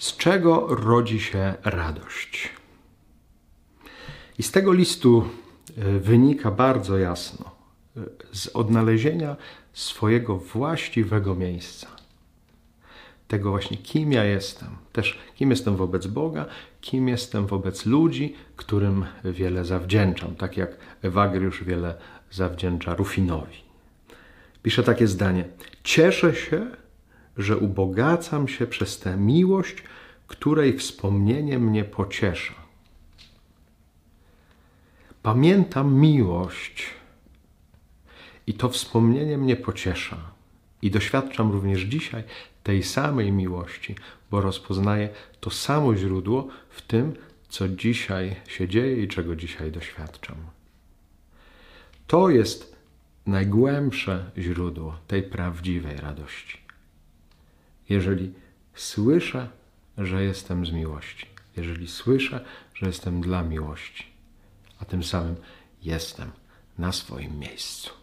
Z czego rodzi się radość? I z tego listu e, wynika bardzo jasno e, z odnalezienia swojego właściwego miejsca. Tego właśnie, kim ja jestem. Też kim jestem wobec Boga, kim jestem wobec ludzi, którym wiele zawdzięczam. Tak jak Ewagriusz wiele zawdzięcza Rufinowi. Pisze takie zdanie: Cieszę się, że ubogacam się przez tę miłość, której wspomnienie mnie pociesza. Pamiętam miłość i to wspomnienie mnie pociesza. I doświadczam również dzisiaj tej samej miłości, bo rozpoznaję to samo źródło w tym, co dzisiaj się dzieje i czego dzisiaj doświadczam. To jest najgłębsze źródło tej prawdziwej radości. Jeżeli słyszę, że jestem z miłości, jeżeli słyszę, że jestem dla miłości, a tym samym jestem na swoim miejscu.